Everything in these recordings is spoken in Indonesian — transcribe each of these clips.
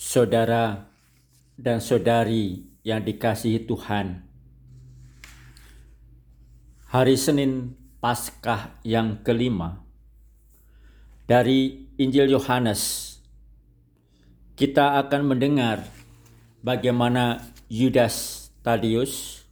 saudara dan saudari yang dikasihi Tuhan. Hari Senin Paskah yang kelima dari Injil Yohanes kita akan mendengar bagaimana Yudas Tadius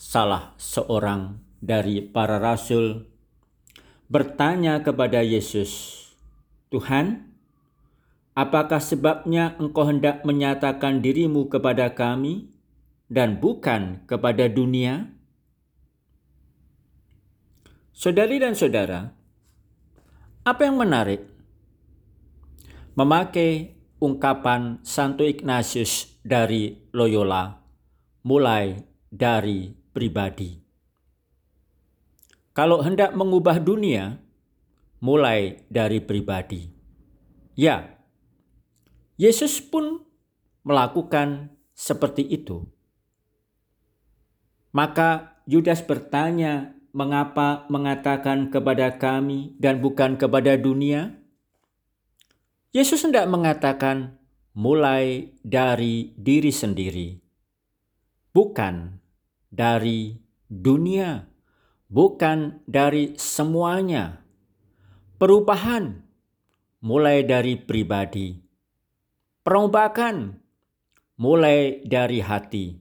salah seorang dari para rasul bertanya kepada Yesus, "Tuhan, Apakah sebabnya engkau hendak menyatakan dirimu kepada kami dan bukan kepada dunia? Saudari dan saudara, apa yang menarik? Memakai ungkapan Santo Ignatius dari Loyola, mulai dari pribadi. Kalau hendak mengubah dunia, mulai dari pribadi. Ya, Yesus pun melakukan seperti itu. Maka Yudas bertanya, "Mengapa mengatakan kepada kami dan bukan kepada dunia?" Yesus hendak mengatakan, "Mulai dari diri sendiri, bukan dari dunia, bukan dari semuanya." Perubahan mulai dari pribadi Perombakan mulai dari hati.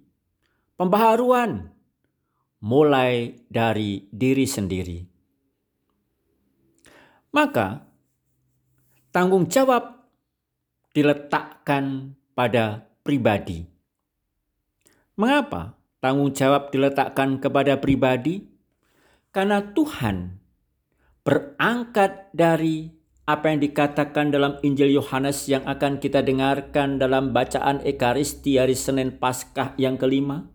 Pembaharuan mulai dari diri sendiri. Maka tanggung jawab diletakkan pada pribadi. Mengapa tanggung jawab diletakkan kepada pribadi? Karena Tuhan berangkat dari apa yang dikatakan dalam Injil Yohanes yang akan kita dengarkan dalam bacaan Ekaristi hari Senin Paskah yang kelima,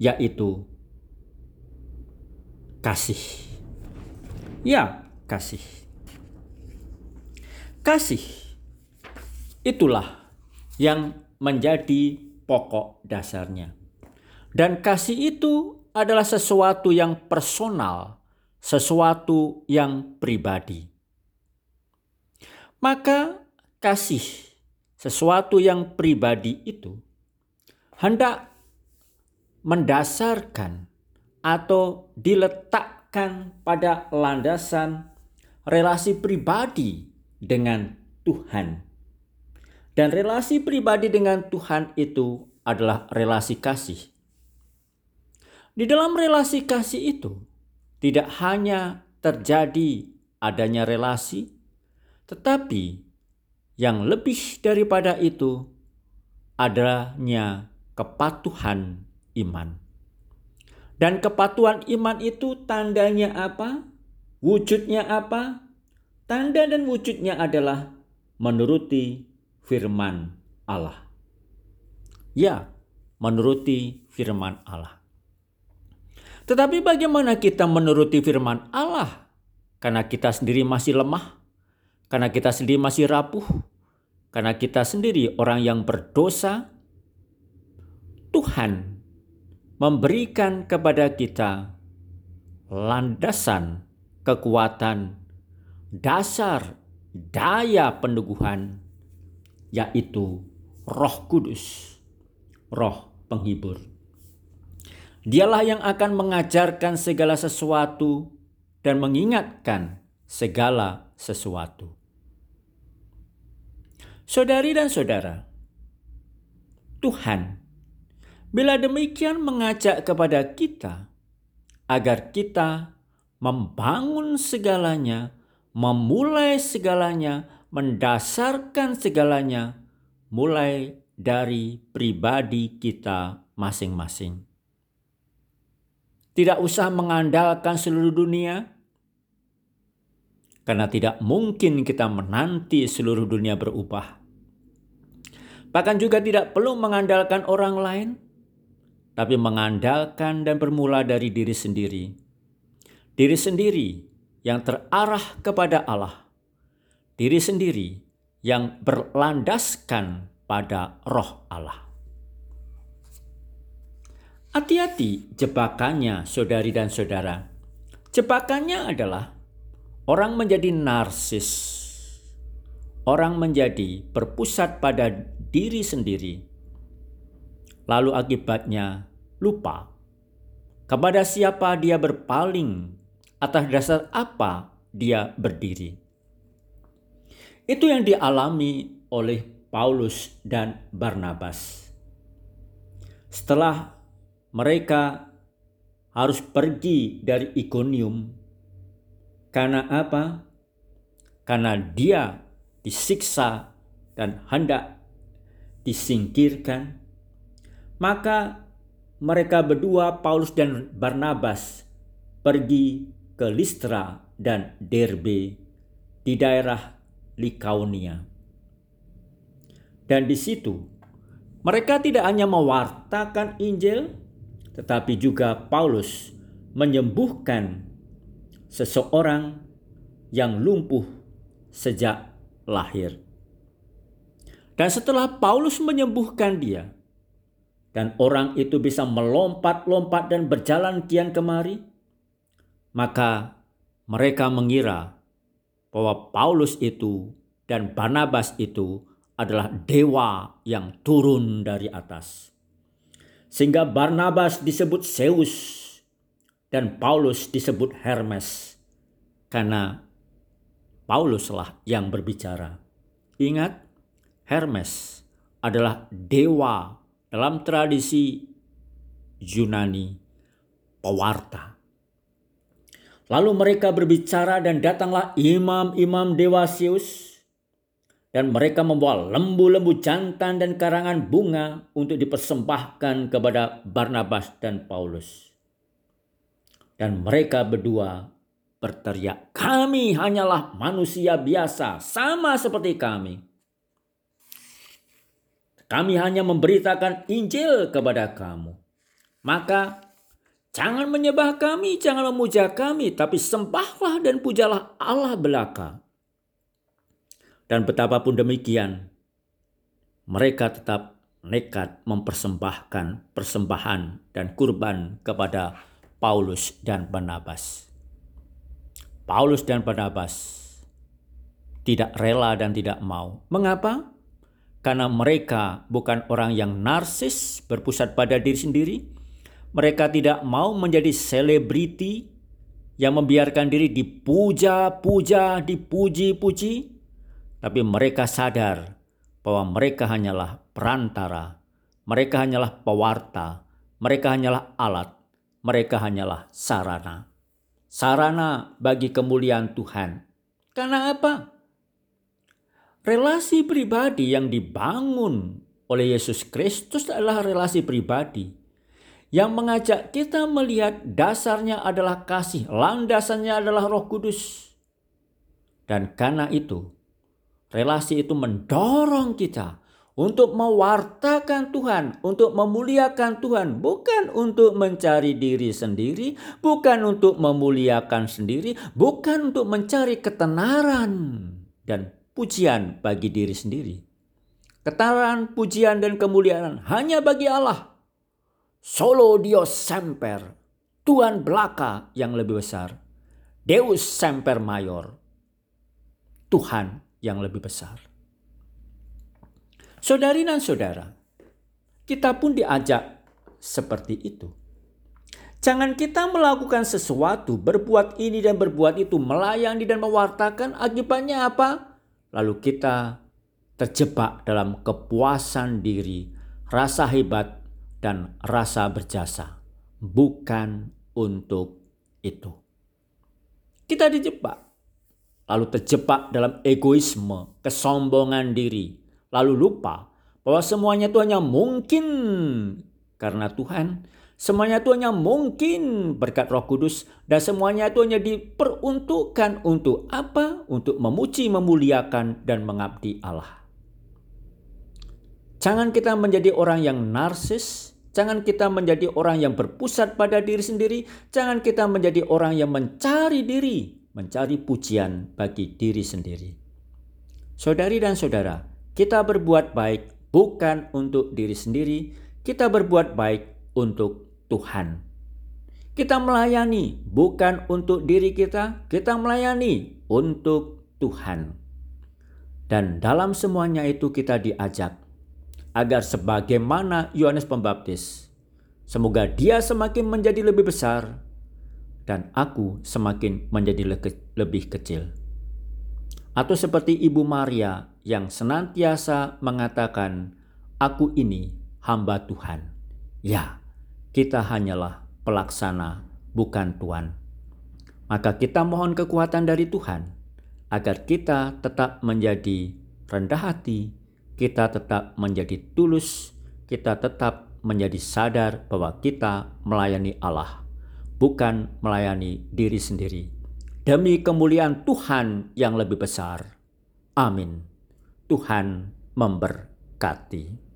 yaitu kasih. Ya, kasih. Kasih itulah yang menjadi pokok dasarnya. Dan kasih itu adalah sesuatu yang personal, sesuatu yang pribadi. Maka kasih sesuatu yang pribadi itu hendak mendasarkan atau diletakkan pada landasan relasi pribadi dengan Tuhan. Dan relasi pribadi dengan Tuhan itu adalah relasi kasih. Di dalam relasi kasih itu, tidak hanya terjadi adanya relasi, tetapi yang lebih daripada itu adanya kepatuhan iman. Dan kepatuhan iman itu tandanya apa? Wujudnya apa? Tanda dan wujudnya adalah menuruti firman Allah. Ya, menuruti firman Allah. Tetapi bagaimana kita menuruti firman Allah? Karena kita sendiri masih lemah, karena kita sendiri masih rapuh, karena kita sendiri orang yang berdosa. Tuhan memberikan kepada kita landasan kekuatan, dasar, daya peneguhan, yaitu Roh Kudus, Roh Penghibur. Dialah yang akan mengajarkan segala sesuatu dan mengingatkan segala sesuatu. Saudari dan saudara, Tuhan bila demikian mengajak kepada kita agar kita membangun segalanya, memulai segalanya, mendasarkan segalanya mulai dari pribadi kita masing-masing. Tidak usah mengandalkan seluruh dunia, karena tidak mungkin kita menanti seluruh dunia berubah. Bahkan juga tidak perlu mengandalkan orang lain, tapi mengandalkan dan bermula dari diri sendiri. Diri sendiri yang terarah kepada Allah, diri sendiri yang berlandaskan pada Roh Allah. Hati-hati jebakannya, saudari dan saudara. Jebakannya adalah orang menjadi narsis, orang menjadi berpusat pada diri sendiri, lalu akibatnya lupa kepada siapa dia berpaling, atas dasar apa dia berdiri. Itu yang dialami oleh Paulus dan Barnabas. Setelah mereka harus pergi dari Ikonium, karena apa? Karena dia disiksa dan hendak disingkirkan, maka mereka berdua, Paulus dan Barnabas, pergi ke Listra dan Derbe di daerah Likaonia. Dan di situ mereka tidak hanya mewartakan Injil, tetapi juga Paulus menyembuhkan seseorang yang lumpuh sejak lahir. Dan setelah Paulus menyembuhkan dia, dan orang itu bisa melompat-lompat dan berjalan kian kemari, maka mereka mengira bahwa Paulus itu dan Barnabas itu adalah dewa yang turun dari atas. Sehingga Barnabas disebut Zeus dan Paulus disebut Hermes karena Pauluslah yang berbicara. Ingat, Hermes adalah dewa dalam tradisi Yunani pewarta. Lalu mereka berbicara dan datanglah imam-imam dewa Zeus dan mereka membawa lembu-lembu jantan dan karangan bunga untuk dipersembahkan kepada Barnabas dan Paulus. Dan mereka berdua berteriak, "Kami hanyalah manusia biasa, sama seperti kami. Kami hanya memberitakan Injil kepada kamu. Maka jangan menyembah kami, jangan memuja kami, tapi sembahlah dan pujalah Allah belaka." Dan betapapun demikian, mereka tetap nekat mempersembahkan persembahan dan kurban kepada Paulus dan Barnabas. Paulus dan Barnabas tidak rela dan tidak mau. Mengapa? Karena mereka bukan orang yang narsis, berpusat pada diri sendiri. Mereka tidak mau menjadi selebriti yang membiarkan diri dipuja-puja, dipuji-puji. Tapi mereka sadar bahwa mereka hanyalah perantara, mereka hanyalah pewarta, mereka hanyalah alat, mereka hanyalah sarana sarana bagi kemuliaan Tuhan. Karena apa? Relasi pribadi yang dibangun oleh Yesus Kristus adalah relasi pribadi yang mengajak kita melihat dasarnya adalah kasih, landasannya adalah Roh Kudus. Dan karena itu, relasi itu mendorong kita untuk mewartakan Tuhan, untuk memuliakan Tuhan, bukan untuk mencari diri sendiri, bukan untuk memuliakan sendiri, bukan untuk mencari ketenaran dan pujian bagi diri sendiri. Ketenaran, pujian, dan kemuliaan hanya bagi Allah. Solo Dios semper, Tuhan belaka yang lebih besar. Deus semper mayor, Tuhan yang lebih besar. Saudari dan saudara, kita pun diajak seperti itu. Jangan kita melakukan sesuatu, berbuat ini dan berbuat itu, melayani dan mewartakan, akibatnya apa? Lalu kita terjebak dalam kepuasan diri, rasa hebat, dan rasa berjasa. Bukan untuk itu. Kita dijebak, lalu terjebak dalam egoisme, kesombongan diri, lalu lupa bahwa semuanya itu hanya mungkin karena Tuhan. Semuanya itu hanya mungkin berkat Roh Kudus dan semuanya itu hanya diperuntukkan untuk apa? Untuk memuji, memuliakan dan mengabdi Allah. Jangan kita menjadi orang yang narsis, jangan kita menjadi orang yang berpusat pada diri sendiri, jangan kita menjadi orang yang mencari diri, mencari pujian bagi diri sendiri. Saudari dan saudara, kita berbuat baik bukan untuk diri sendiri, kita berbuat baik untuk Tuhan. Kita melayani bukan untuk diri kita, kita melayani untuk Tuhan. Dan dalam semuanya itu kita diajak agar sebagaimana Yohanes Pembaptis, semoga dia semakin menjadi lebih besar dan aku semakin menjadi lebih kecil. Atau seperti Ibu Maria yang senantiasa mengatakan, "Aku ini hamba Tuhan." Ya, kita hanyalah pelaksana, bukan Tuhan. Maka kita mohon kekuatan dari Tuhan agar kita tetap menjadi rendah hati, kita tetap menjadi tulus, kita tetap menjadi sadar bahwa kita melayani Allah, bukan melayani diri sendiri. Demi kemuliaan Tuhan yang lebih besar. Amin. Tuhan memberkati.